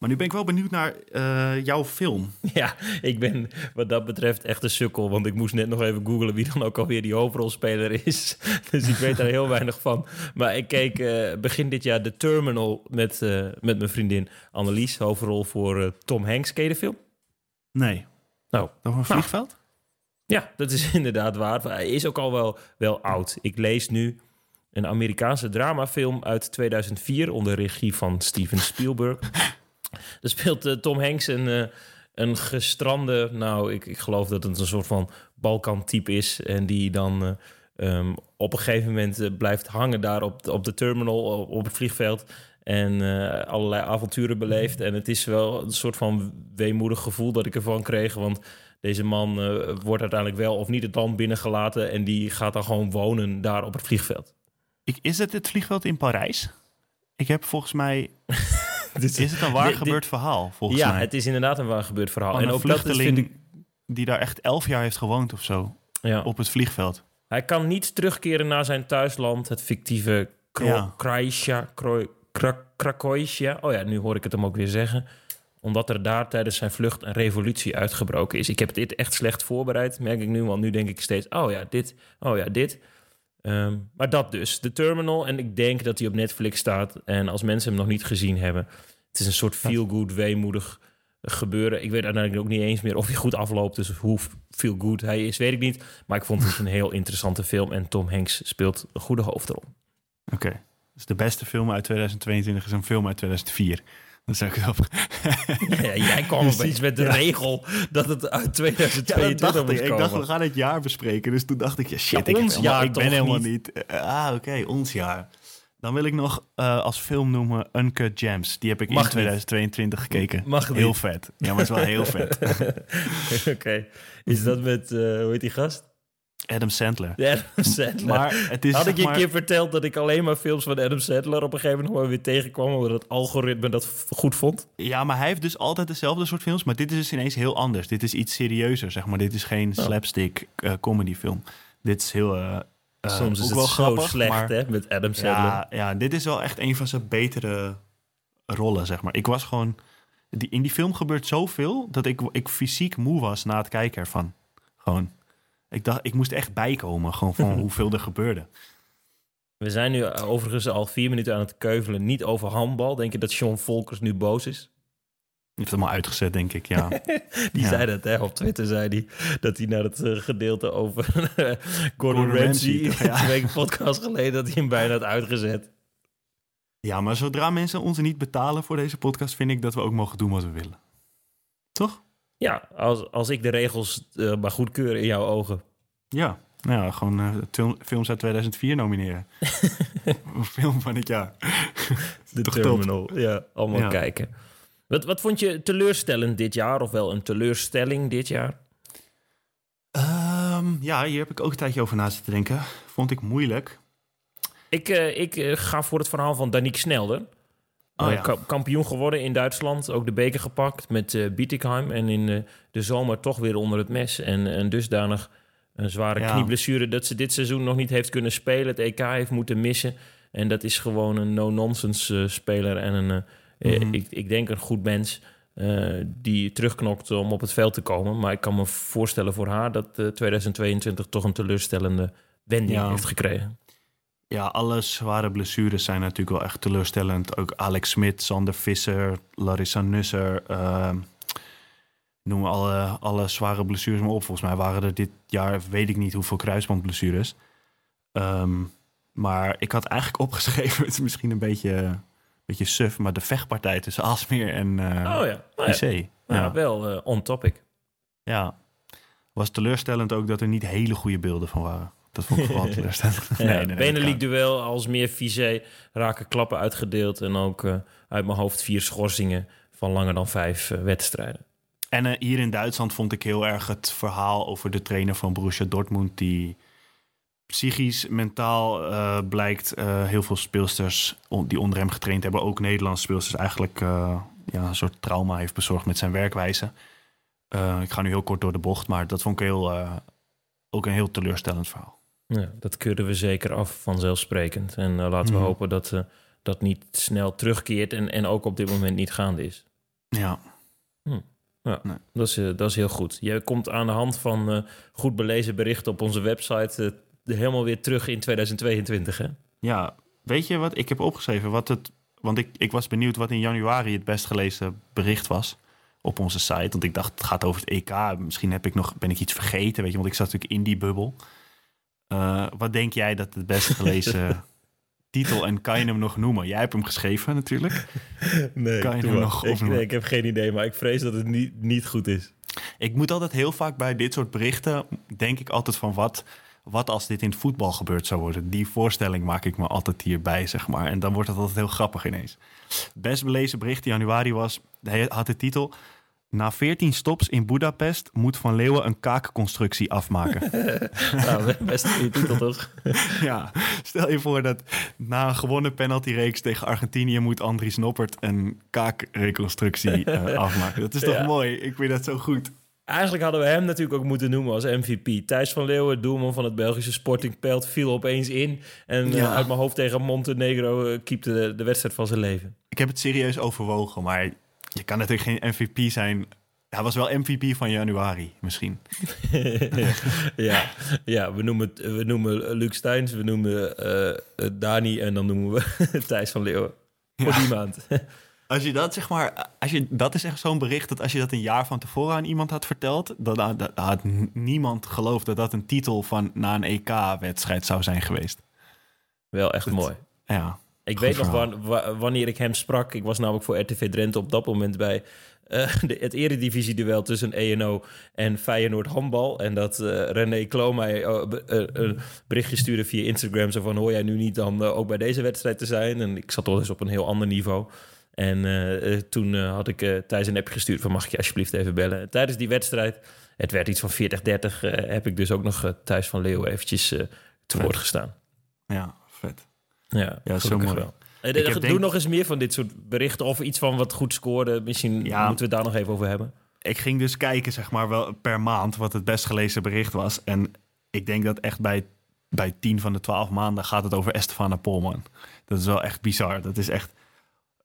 Maar nu ben ik wel benieuwd naar uh, jouw film. Ja, ik ben wat dat betreft echt een sukkel. Want ik moest net nog even googlen wie dan ook alweer die hoofdrolspeler is. dus ik weet daar heel weinig van. Maar ik keek uh, begin dit jaar The Terminal met, uh, met mijn vriendin Annelies. Hoofdrol voor Tom Hanks. Ken je de film? Nee. Nou, Over een vliegveld? Nou. Ja, dat is inderdaad waar. Hij is ook al wel, wel oud. Ik lees nu een Amerikaanse dramafilm uit 2004 onder regie van Steven Spielberg. Er speelt uh, Tom Hanks een, uh, een gestrande, nou, ik, ik geloof dat het een soort van Balkan-type is. En die dan uh, um, op een gegeven moment blijft hangen daar op, op de terminal, op, op het vliegveld. En eh, allerlei avonturen beleefd. En het is wel een soort van weemoedig gevoel dat ik ervan kreeg. Want deze man eh, wordt uiteindelijk wel of niet het land binnengelaten. En die gaat dan gewoon wonen daar op het vliegveld. Ik, is het het vliegveld in Parijs? Ik heb volgens mij... Is het een waar dit- gebeurd verhaal, volgens ja, mij? het is inderdaad een waar gebeurd verhaal. Van en een ook dat is, vluchteling ik, die daar echt elf jaar heeft gewoond of zo. ja. Op het vliegveld. Hij kan niet terugkeren naar zijn thuisland, het fictieve Kro Ja. Kraïsja, Kro-. Oh ja, nu hoor ik het hem ook weer zeggen. Omdat er daar tijdens zijn vlucht een revolutie uitgebroken is. Ik heb dit echt slecht voorbereid, merk ik nu. Want nu denk ik steeds, oh ja, dit, oh ja, dit. Ehm, maar dat dus, de Terminal. En ik denk dat hij op Netflix staat. En als mensen hem nog niet gezien hebben... het is een soort feel-good, weemoedig gebeuren. Ik weet uiteindelijk ook niet eens meer of hij goed afloopt. Dus hoe feel good hij is, weet ik niet. Maar ik vond het een heel interessante film. En Tom Hanks speelt een goede hoofdrol. Oké. Dus de beste film uit 2022 is een film uit 2004. Dan zeg ik op. Ja, jij kwam opeens met de regel dat het uit Ja, 2022 dat dacht ik. Ik dacht, we gaan het jaar bespreken. Dus toen dacht ik, ja, shit, Ja, ik, ons jaar ik ben helemaal niet? niet. Ah, oké, ons jaar. Dan wil ik nog eh, als film noemen Uncut Gems. Die heb ik Mag in niet. 2022 gekeken. Mag Heel niet. vet. Ja, maar het is wel heel vet. Oké, is dat met, eh, hoe heet die gast? Adam Sandler. Adam Sandler. Maar het is Had ik je een keer verteld dat ik alleen maar films van Adam Sandler op een gegeven moment weer tegenkwam, omdat het algoritme dat goed vond? Ja, maar hij heeft dus altijd dezelfde soort films. Maar dit is dus ineens heel anders. Dit is iets serieuzer, zeg maar. Dit is geen Oh. slapstick eh, comedy film. Dit is heel... eh, Soms is het wel zo grappig, slecht, maar- hè, met Adam Sandler. Ja, ja, dit is wel echt een van zijn betere rollen, zeg maar. Ik was gewoon... Die, in die film gebeurt zoveel dat ik, ik fysiek moe was na het kijken ervan. Gewoon. Ik dacht, ik moest echt bijkomen, gewoon van hoeveel er gebeurde. We zijn nu eh, overigens al vier minuten aan het keuvelen, niet over handbal. Denk je dat Sean Volkers nu boos is? Die heeft hem al uitgezet, denk ik, ja. Die Ja. zei dat, hè? Op Twitter zei hij dat hij naar het eh, gedeelte over Gordon, Gordon Ramsay, Ramsay, ja. twee weken podcast geleden, dat hij hem bijna had uitgezet. ja, maar zodra mensen ons niet betalen voor deze podcast... vind ik dat we ook mogen doen wat we willen. Toch? Ja, als, als ik de regels eh, maar goedkeur in jouw ogen. Ja. Nou ja, gewoon til- films uit 2004 nomineren. film van het jaar. De Terminal. Ja, allemaal Ja. kijken. Wat, wat vond je teleurstellend dit jaar? Of wel een teleurstelling dit jaar? Ehm, ja, hier heb ik ook een tijdje over na zitten denken. Vond ik moeilijk. Ik, eh, ik ga voor het verhaal van Danique Snelder. Oh Eh, ja. ka- kampioen geworden in Duitsland. Ook de beker gepakt met eh Bietigheim. En in eh, de zomer toch weer onder het mes. En, en dusdanig een zware Ja. knieblessure... dat ze dit seizoen nog niet heeft kunnen spelen. Het EK heeft moeten missen. En dat is gewoon een no-nonsense speler. En een, Mhm. ik, ik denk een goed mens... die terugknokt om op het veld te komen. Maar ik kan me voorstellen voor haar... dat eh, 2022 toch een teleurstellende wending Ja. heeft gekregen. Ja, alle zware blessures zijn natuurlijk wel echt teleurstellend. Ook Alex Smit, Sander Visser, Larissa Nusser. ehm noem alle, alle zware blessures maar op. Volgens mij waren er dit jaar, weet ik niet hoeveel kruisbandblessures. Ehm, maar ik had eigenlijk opgeschreven, het is misschien een beetje, een beetje suf... maar de vechtpartij tussen Aalsmeer en eh Oh ja, nou ja, IC. nou, Ja. wel eh, on topic. Ja. Was teleurstellend ook dat er niet hele goede beelden van waren. Dat vond ik vooral teleurstellend. Ja, Benelink kan. duel als meer visé raken klappen uitgedeeld en ook eh, uit mijn hoofd vier schorsingen van langer dan vijf eh, wedstrijden. En eh, hier in Duitsland vond ik heel erg het verhaal over de trainer van Borussia Dortmund... die psychisch, mentaal eh, blijkt eh, heel veel speelsters on- die onder hem getraind hebben... ook Nederlandse speelsters eigenlijk eh, ja, een soort trauma heeft bezorgd met zijn werkwijze. Eh, ik ga nu heel kort door de bocht, maar dat vond ik heel, eh, ook een heel teleurstellend verhaal. Ja, dat keuren we zeker af, vanzelfsprekend. En eh, laten we Mhm. hopen dat eh, dat niet snel terugkeert en, en ook op dit moment niet gaande is. Ja, Dat is, eh, dat is heel goed. Je komt aan de hand van goed belezen berichten op onze website helemaal weer terug in 2022. Hè? Ja, weet je wat ik heb opgeschreven? Wat het, want ik, ik was benieuwd wat in januari het best gelezen bericht was op onze site. Want ik dacht, het gaat over het EK. Misschien heb ik nog, ben ik iets vergeten, weet je, want ik zat natuurlijk in die bubbel. Eh, wat denk jij dat het best gelezen titel en kan je hem nog noemen? Jij hebt hem geschreven natuurlijk. Nee, Kan je hem maar. nog ik, nee, ik heb geen idee, maar ik vrees dat het niet, niet goed is. Ik moet altijd heel vaak bij dit soort berichten, denk ik altijd van wat, wat als dit in het voetbal gebeurd zou worden? Die voorstelling maak ik me altijd hierbij, zeg maar. En dan wordt het altijd heel grappig ineens. Best belezen bericht in januari was, hij had de titel... Na 14 stops in Budapest moet Van Leeuwen een kaakconstructie afmaken. Nou, best een titel toch? ja, stel je voor dat na een gewonnen penaltyreeks tegen Argentinië moet Andries Noppert een kaakreconstructie eh, afmaken. Dat is toch Ja. mooi? Ik vind dat zo goed. Eigenlijk hadden we hem natuurlijk ook moeten noemen als MVP. Thijs van Leeuwen, doelman van het Belgische Sporting Pelt, viel opeens in. En eh, uit mijn hoofd tegen Montenegro uh, keepte de, de wedstrijd van zijn leven. Ik heb het serieus overwogen, maar je kan natuurlijk geen MVP zijn. Hij was wel MVP van januari, misschien. ja, ja we, noemen, we noemen Luc Steins, we noemen eh, eh, Dani en dan noemen we Thijs van Leeuwen. Voor die maand. Als je dat zeg maar, als je, dat is echt zo'n bericht dat als je dat een jaar van tevoren aan iemand had verteld, dan had, dan had niemand geloofd dat dat een titel van na een EK-wedstrijd zou zijn geweest. Wel echt mooi. Ja, Ik Goed weet nog verhaal. wan- wa- wanneer ik hem sprak. Ik was namelijk voor RTV Drenthe op dat moment bij de, het eredivisie-duel tussen ENO en Feyenoord handbal. En dat eh, René Klo mij eh, een berichtje stuurde via Instagram. Zo van, hoor jij nu niet dan ook bij deze wedstrijd te zijn? En ik zat toch eens op een heel ander niveau. En toen had ik Thijs een appje gestuurd van... mag ik je alsjeblieft even bellen? En tijdens die wedstrijd, het werd iets van 40-30... eh, heb ik dus ook nog Thijs van Leeuwen eventjes te woord gestaan. ja, vet. Ja, Ja, zo mooi. wel. Ik heb Doe denk- nog eens meer van dit soort berichten of iets van wat goed scoorde. Misschien Ja. moeten we het daar nog even over hebben. Ik ging dus kijken, zeg maar, wel per maand wat het best gelezen bericht was. En ik denk dat echt bij, bij 10 van de 12 maanden gaat het over Estefana Polman. Dat is wel echt bizar. Dat is echt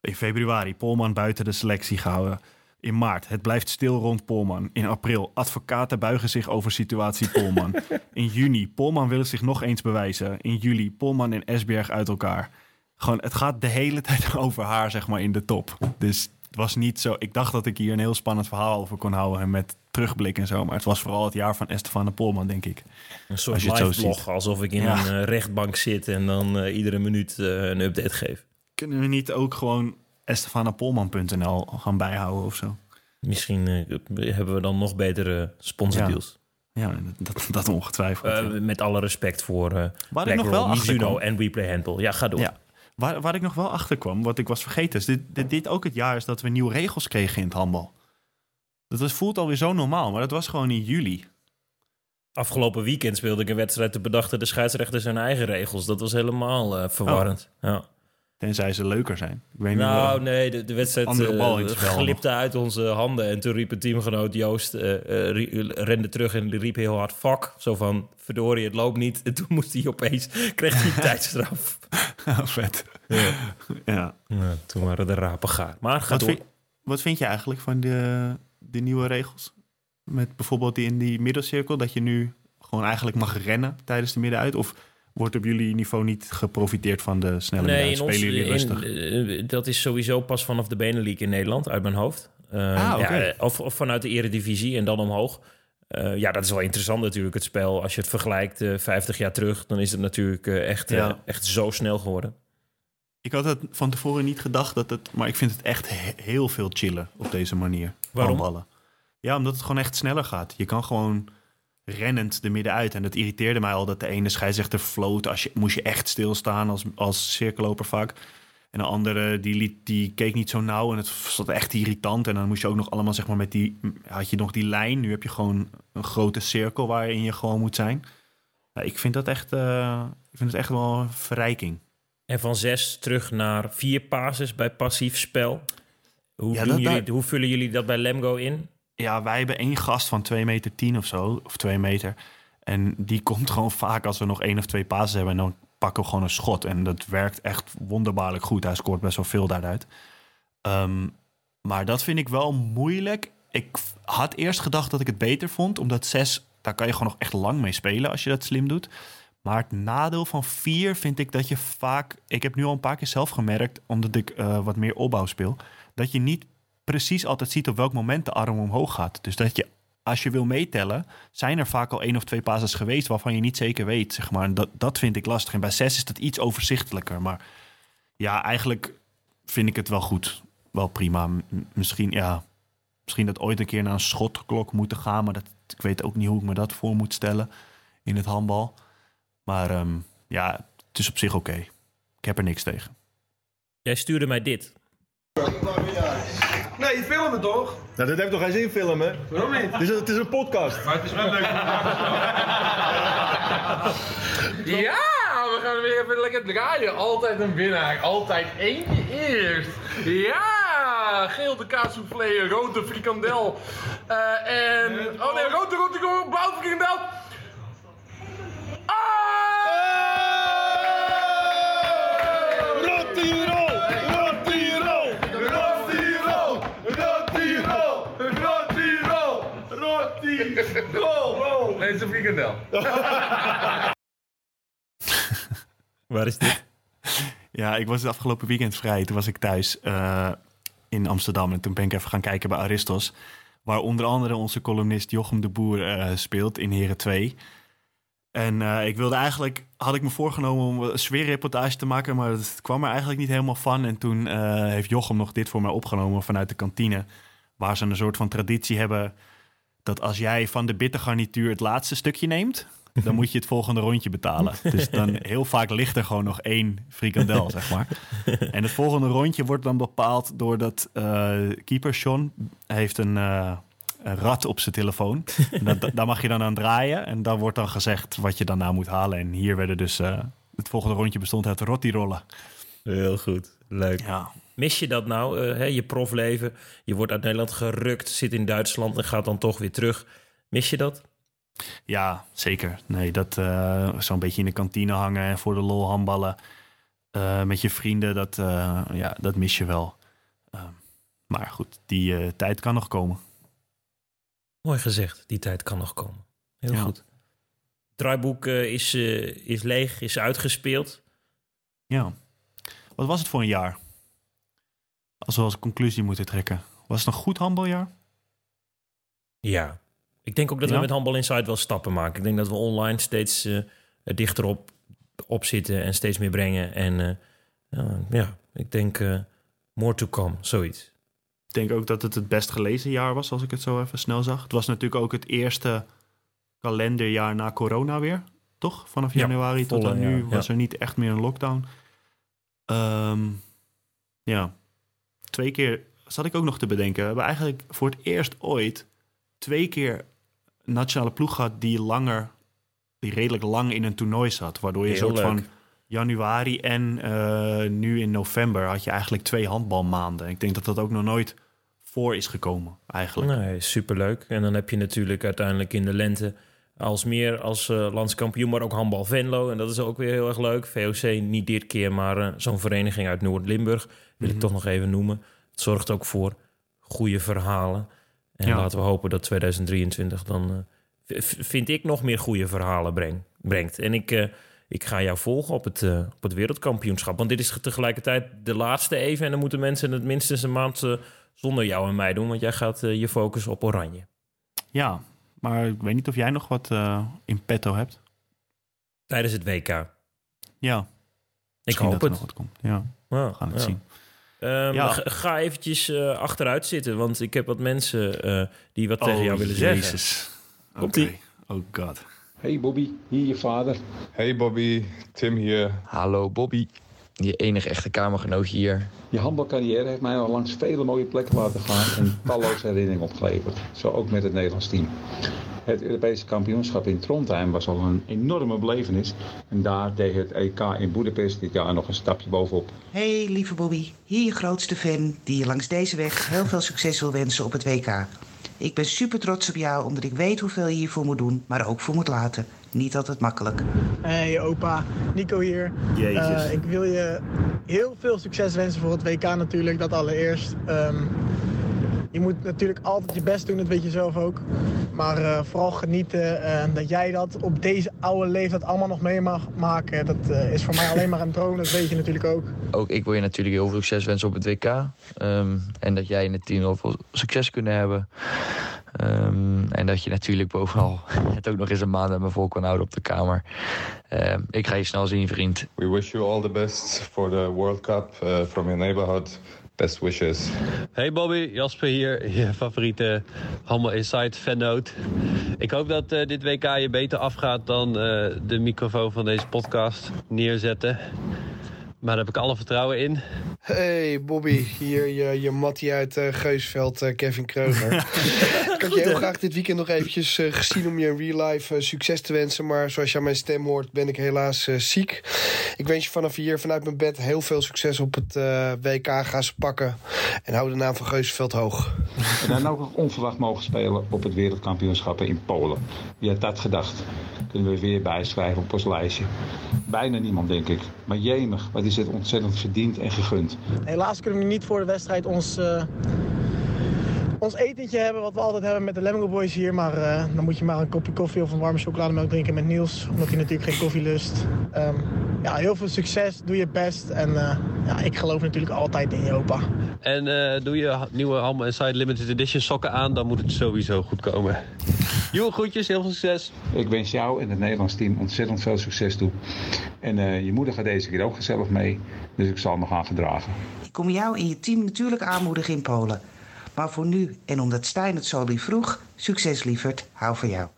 in februari Polman buiten de selectie gehouden. In maart, het blijft stil rond Polman. In april, advocaten buigen zich over situatie Polman. In juni, Polman wil zich nog eens bewijzen. In juli, Polman en Esberg uit elkaar. Gewoon, het gaat de hele tijd over haar, zeg maar, in de top. Dus het was niet zo... Ik dacht dat ik hier een heel spannend verhaal over kon houden... met terugblik en zo. Maar het was vooral het jaar van Estefane Polman, denk ik. Een soort live ziet. alsof ik in Ja. een eh, rechtbank zit en dan eh, iedere minuut eh, een update geef. Kunnen we niet ook gewoon estefanapolman.nl gaan bijhouden of zo? Misschien eh, hebben we dan nog betere sponsordeals. Ja, dat, dat, dat ongetwijfeld. Eh, ja. met alle respect voor BlackRock, achter Mizuno en WePlay Handball. Ja, ga door. Ja. Waar, waar ik nog wel achter kwam, wat ik was vergeten... is dit, dit, dit ook het jaar is dat we nieuwe regels kregen in het handbal. Dat was, voelt alweer zo normaal, maar dat was gewoon in juli. Afgelopen weekend speelde ik een wedstrijd te bedachten de scheidsrechter zijn eigen regels. Dat was helemaal eh, verwarrend. Ja. Tenzij ze leuker zijn. Ik weet niet Nou, nee, de, de wedstrijd spel glipte uit onze handen. En toen riep een teamgenoot Joost, eh, eh, rende terug en riep heel hard, fuck. Zo van, verdorie, het loopt niet. En toen moest hij opeens, kreeg hij een tijdstraf. Vet. Ja. Ja. Nou, toen waren de rapen gaar. Maar Wat vind, wat vind je eigenlijk van de, de nieuwe regels? Met bijvoorbeeld die in die middelcirkel, dat je nu gewoon eigenlijk mag rennen tijdens de middenuit? Of wordt op jullie niveau niet geprofiteerd van de snelle Nee, in ons, Spelen jullie rustig? in, eh, dat is sowieso pas vanaf de Benelink in Nederland, uit mijn hoofd. Eh, Ah, oké. ja, of, of vanuit de eredivisie en dan omhoog. Eh, ja, dat is wel interessant natuurlijk, het spel. Als je het vergelijkt eh 50 jaar terug, dan is het natuurlijk eh, echt, eh, Ja. echt zo snel geworden. Ik had het van tevoren niet gedacht, dat het, maar ik vind het echt he- heel veel chillen op deze manier. Waarom? Handballen. Ja, omdat het gewoon echt sneller gaat. Je kan gewoon rennend de midden uit. En dat irriteerde mij al dat de ene scheidsrechter floot. Als je, moest je echt stilstaan als, als cirkelloper vaak. En de andere die, liet, die keek niet zo nauw en het was echt irritant. En dan moest je ook nog allemaal zeg maar met die... Had je nog die lijn. Nu heb je gewoon een grote cirkel waarin je gewoon moet zijn. Ik vind dat echt... eh, ik vind het echt wel een verrijking. En van zes terug naar vier passes bij passief spel. Hoe, Ja, doen dat- jullie, daar- hoe vullen jullie dat bij Lemgo in? Ja, wij hebben één gast van 2 meter 10 of zo, of 2 meter. En die komt gewoon vaak als we nog één of twee passes hebben. En dan pakken we gewoon een schot. En dat werkt echt wonderbaarlijk goed. Hij scoort best wel veel daaruit. Ehm, maar dat vind ik wel moeilijk. Ik had eerst gedacht dat ik het beter vond. Omdat 6, daar kan je gewoon nog echt lang mee spelen als je dat slim doet. Maar het nadeel van 4 vind ik dat je vaak... Ik heb nu al een paar keer zelf gemerkt, omdat ik eh, wat meer opbouw speel... dat je niet precies altijd ziet op welk moment de arm omhoog gaat. Dus dat je, als je wil meetellen, zijn er vaak al één of twee passes geweest waarvan je niet zeker weet, zeg maar. Dat, dat vind ik lastig. En bij zes is dat iets overzichtelijker. Maar ja, eigenlijk vind ik het wel goed. Wel prima. Misschien, ja, misschien dat ooit een keer naar een schotklok moeten gaan, maar dat, ik weet ook niet hoe ik me dat voor moet stellen in het handbal. Maar ehm, ja, het is op zich oké. Ik heb er niks tegen. Jij stuurde mij dit. Nee, je filmen toch? Nou, dat heeft toch geen zin filmen? Waarom niet? Het is, het is een podcast. Maar het is wel leuk. Ja, we gaan weer even lekker draaien. Altijd een winnaar. Altijd eentje eerst. Ja, geel de kaassoufflé, rode frikandel. Eh en... Oh nee, rode, rode, rode, blauwe frikandel. Ah! Nee, het is een frikandel. Waar is dit? Ja, ik was het afgelopen weekend vrij. Toen was ik thuis eh, in Amsterdam. En toen ben ik even gaan kijken bij Aristos. Waar onder andere onze columnist Jochem de Boer eh, speelt in Heren 2. En eh, ik wilde eigenlijk, had ik me voorgenomen om een sfeerreportage te maken. Maar het kwam er eigenlijk niet helemaal van. En toen eh, heeft Jochem nog dit voor mij opgenomen vanuit de kantine. Waar ze een soort van traditie hebben. Dat als jij van de bittergarnituur het laatste stukje neemt. Dan moet je het volgende rondje betalen. Dus dan heel vaak ligt er gewoon nog één frikandel, zeg maar. En het volgende rondje wordt dan bepaald doordat eh keeper Sean heeft een, eh, een rat op zijn telefoon. En dat, daar mag je dan aan draaien. En dan wordt dan gezegd wat je daarna moet halen. En hier werden dus... eh, het volgende rondje bestond uit rottirollen. Heel goed. Leuk. Ja. Mis je dat nou, eh, hè, je profleven? Je wordt uit Nederland gerukt, zit in Duitsland en gaat dan toch weer terug. Mis je dat? Ja, zeker. Nee, dat eh, zo'n beetje in de kantine hangen en voor de lol handballen eh, met je vrienden, dat, ja, dat mis je wel. Eh, maar goed, die tijd kan nog komen. Mooi gezegd, die tijd kan nog komen. Heel Ja. goed. Het draaiboek is, is leeg, is uitgespeeld. Ja. Wat was het voor een jaar? Als we als conclusie moeten trekken. Was het een goed handbaljaar? Ja. Ik denk ook dat Ja? we met Handbal Inside wel stappen maken. Ik denk dat we online steeds eh, er dichter op, op zitten en steeds meer brengen. En eh, ja, ja, ik denk eh, more to come, zoiets. Ik denk ook dat het het best gelezen jaar was, als ik het zo even snel zag. Het was natuurlijk ook het eerste kalenderjaar na corona weer, toch? Vanaf Ja, januari tot aan nu ja, was er niet echt meer een lockdown. Ehm, ja, twee keer zat ik ook nog te bedenken. We hebben eigenlijk voor het eerst ooit twee keer een nationale ploeg gehad die langer, die redelijk lang in een toernooi zat. Waardoor je soort leuk. van januari en eh, nu in november had je eigenlijk twee handbalmaanden. Ik denk dat dat ook nog nooit voor is gekomen, eigenlijk. Nee, superleuk. En dan heb je natuurlijk uiteindelijk in de lente als meer als eh, landskampioen, maar ook handbal Venlo. En dat is ook weer heel erg leuk. VOC niet dit keer, maar eh, zo'n vereniging uit Noord-Limburg wil ik Mhm. toch nog even noemen. Het zorgt ook voor goede verhalen. En Ja. laten we hopen dat 2023 dan, eh, vind ik, nog meer goede verhalen breng, brengt. En ik, ik ga jou volgen op het, op het wereldkampioenschap. Want dit is tegelijkertijd de laatste even. En dan moeten mensen het minstens een maand zonder jou en mij doen. Want jij gaat je focus op oranje. Ja, maar ik weet niet of jij nog wat eh, in petto hebt. Tijdens het WK. Ja, Ik misschien hoop dat er het. nog wat komt. Ja, Ja, we gaan het ja. zien. Ehm, Ja. ga, eventjes eh, achteruit zitten. Want ik heb wat mensen eh, die wat tegen Oh, jou willen zeggen. Jezus. Oké. Komt-ie. Oh god. Hey Bobby, hier je vader. Hey Bobby, Tim hier. Hallo Bobby, je enige echte kamergenoot hier. Je handbalcarrière heeft mij al langs vele mooie plekken laten gaan en talloze herinneringen opgeleverd. Zo ook met het Nederlands team. Het Europese kampioenschap in Trondheim was al een enorme belevenis. En daar deed het EK in Boedapest dit jaar nog een stapje bovenop. Hey lieve Bobby, hier je grootste fan die je langs deze weg heel veel succes wil wensen op het WK. Ik ben super trots op jou omdat ik weet hoeveel je hiervoor moet doen, maar ook voor moet laten. Niet altijd makkelijk. Hey opa, Nico hier. Jezus. Eh, ik wil je heel veel succes wensen voor het WK natuurlijk, dat allereerst. Ehm, je moet natuurlijk altijd je best doen, dat weet je zelf ook. Maar eh, vooral genieten en dat jij dat op deze oude leeftijd allemaal nog mee mag maken. Dat eh, is voor mij alleen maar een droom, dat weet je natuurlijk ook. Ook ik wil je natuurlijk heel veel succes wensen op het WK. Ehm, en dat jij en het team heel veel succes kunnen hebben. Ehm, en dat je natuurlijk bovenal het ook nog eens een maand met me vol kan houden op de kamer. Ehm, ik ga je snel zien, vriend. We wish you all the best for the World Cup uh, from your neighborhood. Best wishes. Hey Bobby, Jasper hier, je favoriete Handbal Insight fannoot. Ik hoop dat eh, dit WK je beter afgaat dan eh, de microfoon van deze podcast neerzetten. Maar daar heb ik alle vertrouwen in. Hey Bobby, hier je, je Mattie uit eh, Geusveld, Kevin Kreuger. ik had je heel graag dit weekend nog eventjes eh, gezien om je in real life eh, succes te wensen. Maar zoals je aan mijn stem hoort, ben ik helaas eh, ziek. Ik wens je vanaf hier, vanuit mijn bed, heel veel succes op het eh, WK. Ga ze pakken en hou de naam van Geusveld hoog. En dan ook nog onverwacht mogen spelen op het wereldkampioenschappen in Polen. Wie had dat gedacht? Kunnen we weer bijschrijven op ons lijstje. Bijna niemand, denk ik. Maar jemig, wat is het ontzettend verdiend en gegund. Helaas kunnen we niet voor de wedstrijd ons, eh, ons etentje hebben, wat we altijd hebben met de Lemmingo Boys hier. Maar eh, dan moet je maar een kopje koffie of een warme chocolademelk drinken met Niels, omdat hij natuurlijk geen koffie lust. Ehm, ja, heel veel succes, doe je best. En eh, ja, ik geloof natuurlijk altijd in je opa. En eh, doe je nieuwe Handbal Insight Limited Edition sokken aan, dan moet het sowieso goed komen. Joe, groetjes, heel veel succes. Ik wens jou en het Nederlands team ontzettend veel succes toe. En eh, je moeder gaat deze keer ook gezellig mee, dus ik zal me gaan gedragen. Ik kom jou en je team natuurlijk aanmoedigen in Polen. Maar voor nu, en omdat Stijn het zo lief vroeg, succes lieverd, hou van jou.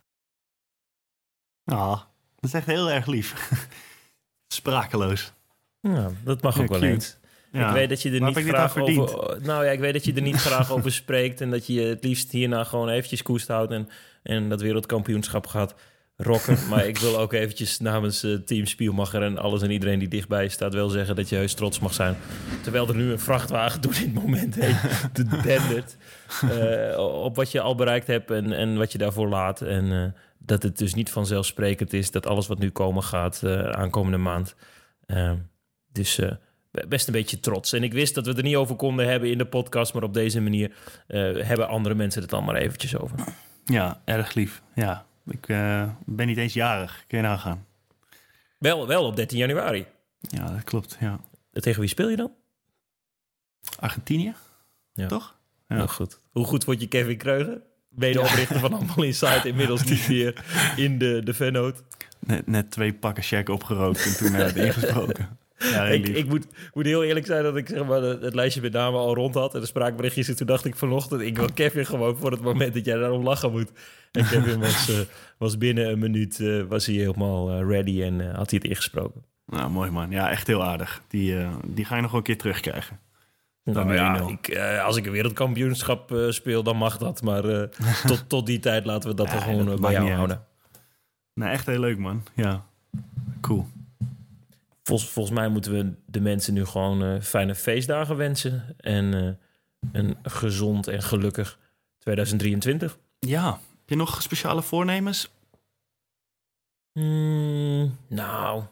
Ah, dat is echt heel erg lief. Sprakeloos. Ja, dat mag ook Ja, wel eens. Ja. Ik weet dat je er niet graag over. Nou ja, ik weet dat je er niet graag over spreekt en dat je het liefst hierna gewoon eventjes koest houdt en, en dat wereldkampioenschap gaat rocken. maar ik wil ook eventjes namens eh, Team Spielmacher en alles en iedereen die dichtbij staat wel zeggen dat je heus trots mag zijn. Terwijl er nu een vrachtwagen door dit moment heen te dendert eh, op wat je al bereikt hebt en, en wat je daarvoor laat. En eh, dat het dus niet vanzelfsprekend is dat alles wat nu komen gaat aankomende maand. Eh, dus best een beetje trots. En ik wist dat we het er niet over konden hebben in de podcast, maar op deze manier hebben andere mensen het dan maar eventjes over. Ja, erg lief. Ja, ik eh, ben niet eens jarig. Kun je nagaan. Wel, wel op 13 januari. Ja, dat klopt. Ja. Tegen wie speel je dan? Argentinië? Ja. Toch? Ja. Nou, goed. Hoe goed vond je Kevin Kreuger? Medeoprichter van Handball Insight, inmiddels niet meer in de, de fannoot. Net, net twee pakken check opgerookt en toen werd ingesproken. Ja, ik, ik moet, moet heel eerlijk zijn dat ik zeg maar, het lijstje met namen al rond had en de spraakberichtjes. En toen dacht ik vanochtend, ik wil Kevin gewoon voor het moment dat jij daarom lachen moet. En Kevin was, eh, was binnen een minuut eh, was hij helemaal eh, ready en had hij het ingesproken. Nou, mooi man. Ja, echt heel aardig. Die, eh, die ga je nog wel een keer terugkrijgen. Dan Nou weer ja, 1-0. ik, eh, als ik een wereldkampioenschap speel, dan mag dat. Maar eh, tot, tot die tijd laten we dat Ja, er gewoon dat bij jou houden. Nou, echt heel leuk man. Ja, cool. Volgens, volgens mij moeten we de mensen nu gewoon eh, fijne feestdagen wensen. En eh, een gezond en gelukkig 2023. Ja, heb je nog speciale voornemens? Hmm, nou,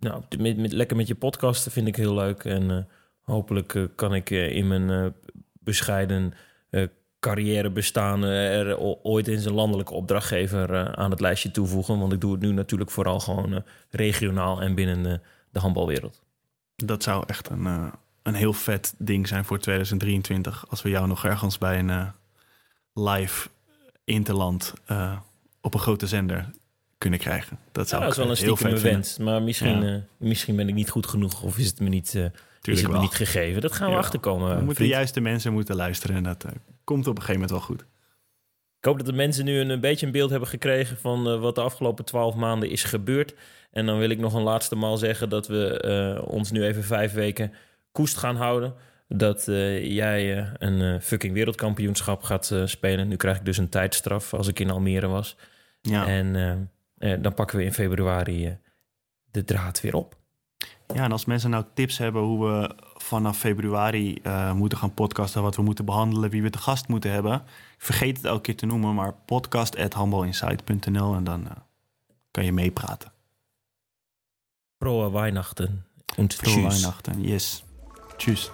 nou met, met, lekker met je podcasten vind ik heel leuk. En eh, hopelijk kan ik in mijn bescheiden carrière bestaan er ooit eens een landelijke opdrachtgever aan het lijstje toevoegen. Want ik doe het nu natuurlijk vooral gewoon regionaal en binnen de, de handbalwereld. Dat zou echt een, eh, een heel vet ding zijn voor 2023. Als we jou nog ergens bij een eh, live interland eh, op een grote zender kunnen krijgen. Dat Ja, zou dat is wel een stiekem wens. Maar misschien, Ja. misschien ben ik niet goed genoeg of is het me niet, is het me niet gegeven. Dat gaan we achterkomen. We moeten de juiste mensen moeten luisteren en dat komt op een gegeven moment wel goed. Ik hoop dat de mensen nu een, een beetje een beeld hebben gekregen van eh, wat de afgelopen twaalf maanden is gebeurd. En dan wil ik nog een laatste maal zeggen dat we eh, ons nu even vijf weken koest gaan houden. Dat eh, jij een fucking wereldkampioenschap gaat spelen. Nu krijg ik dus een tijdstraf als ik in Almere was. Ja. En dan pakken we in februari de draad weer op. Ja, en als mensen nou tips hebben hoe we vanaf februari moeten gaan podcasten, wat we moeten behandelen, wie we te gast moeten hebben, vergeet het elke keer te noemen, maar podcast.handbalinsight.nl en dan eh, kan je meepraten. Frohe Weihnachten und tschüss. Weihnachten, yes. Tschüss.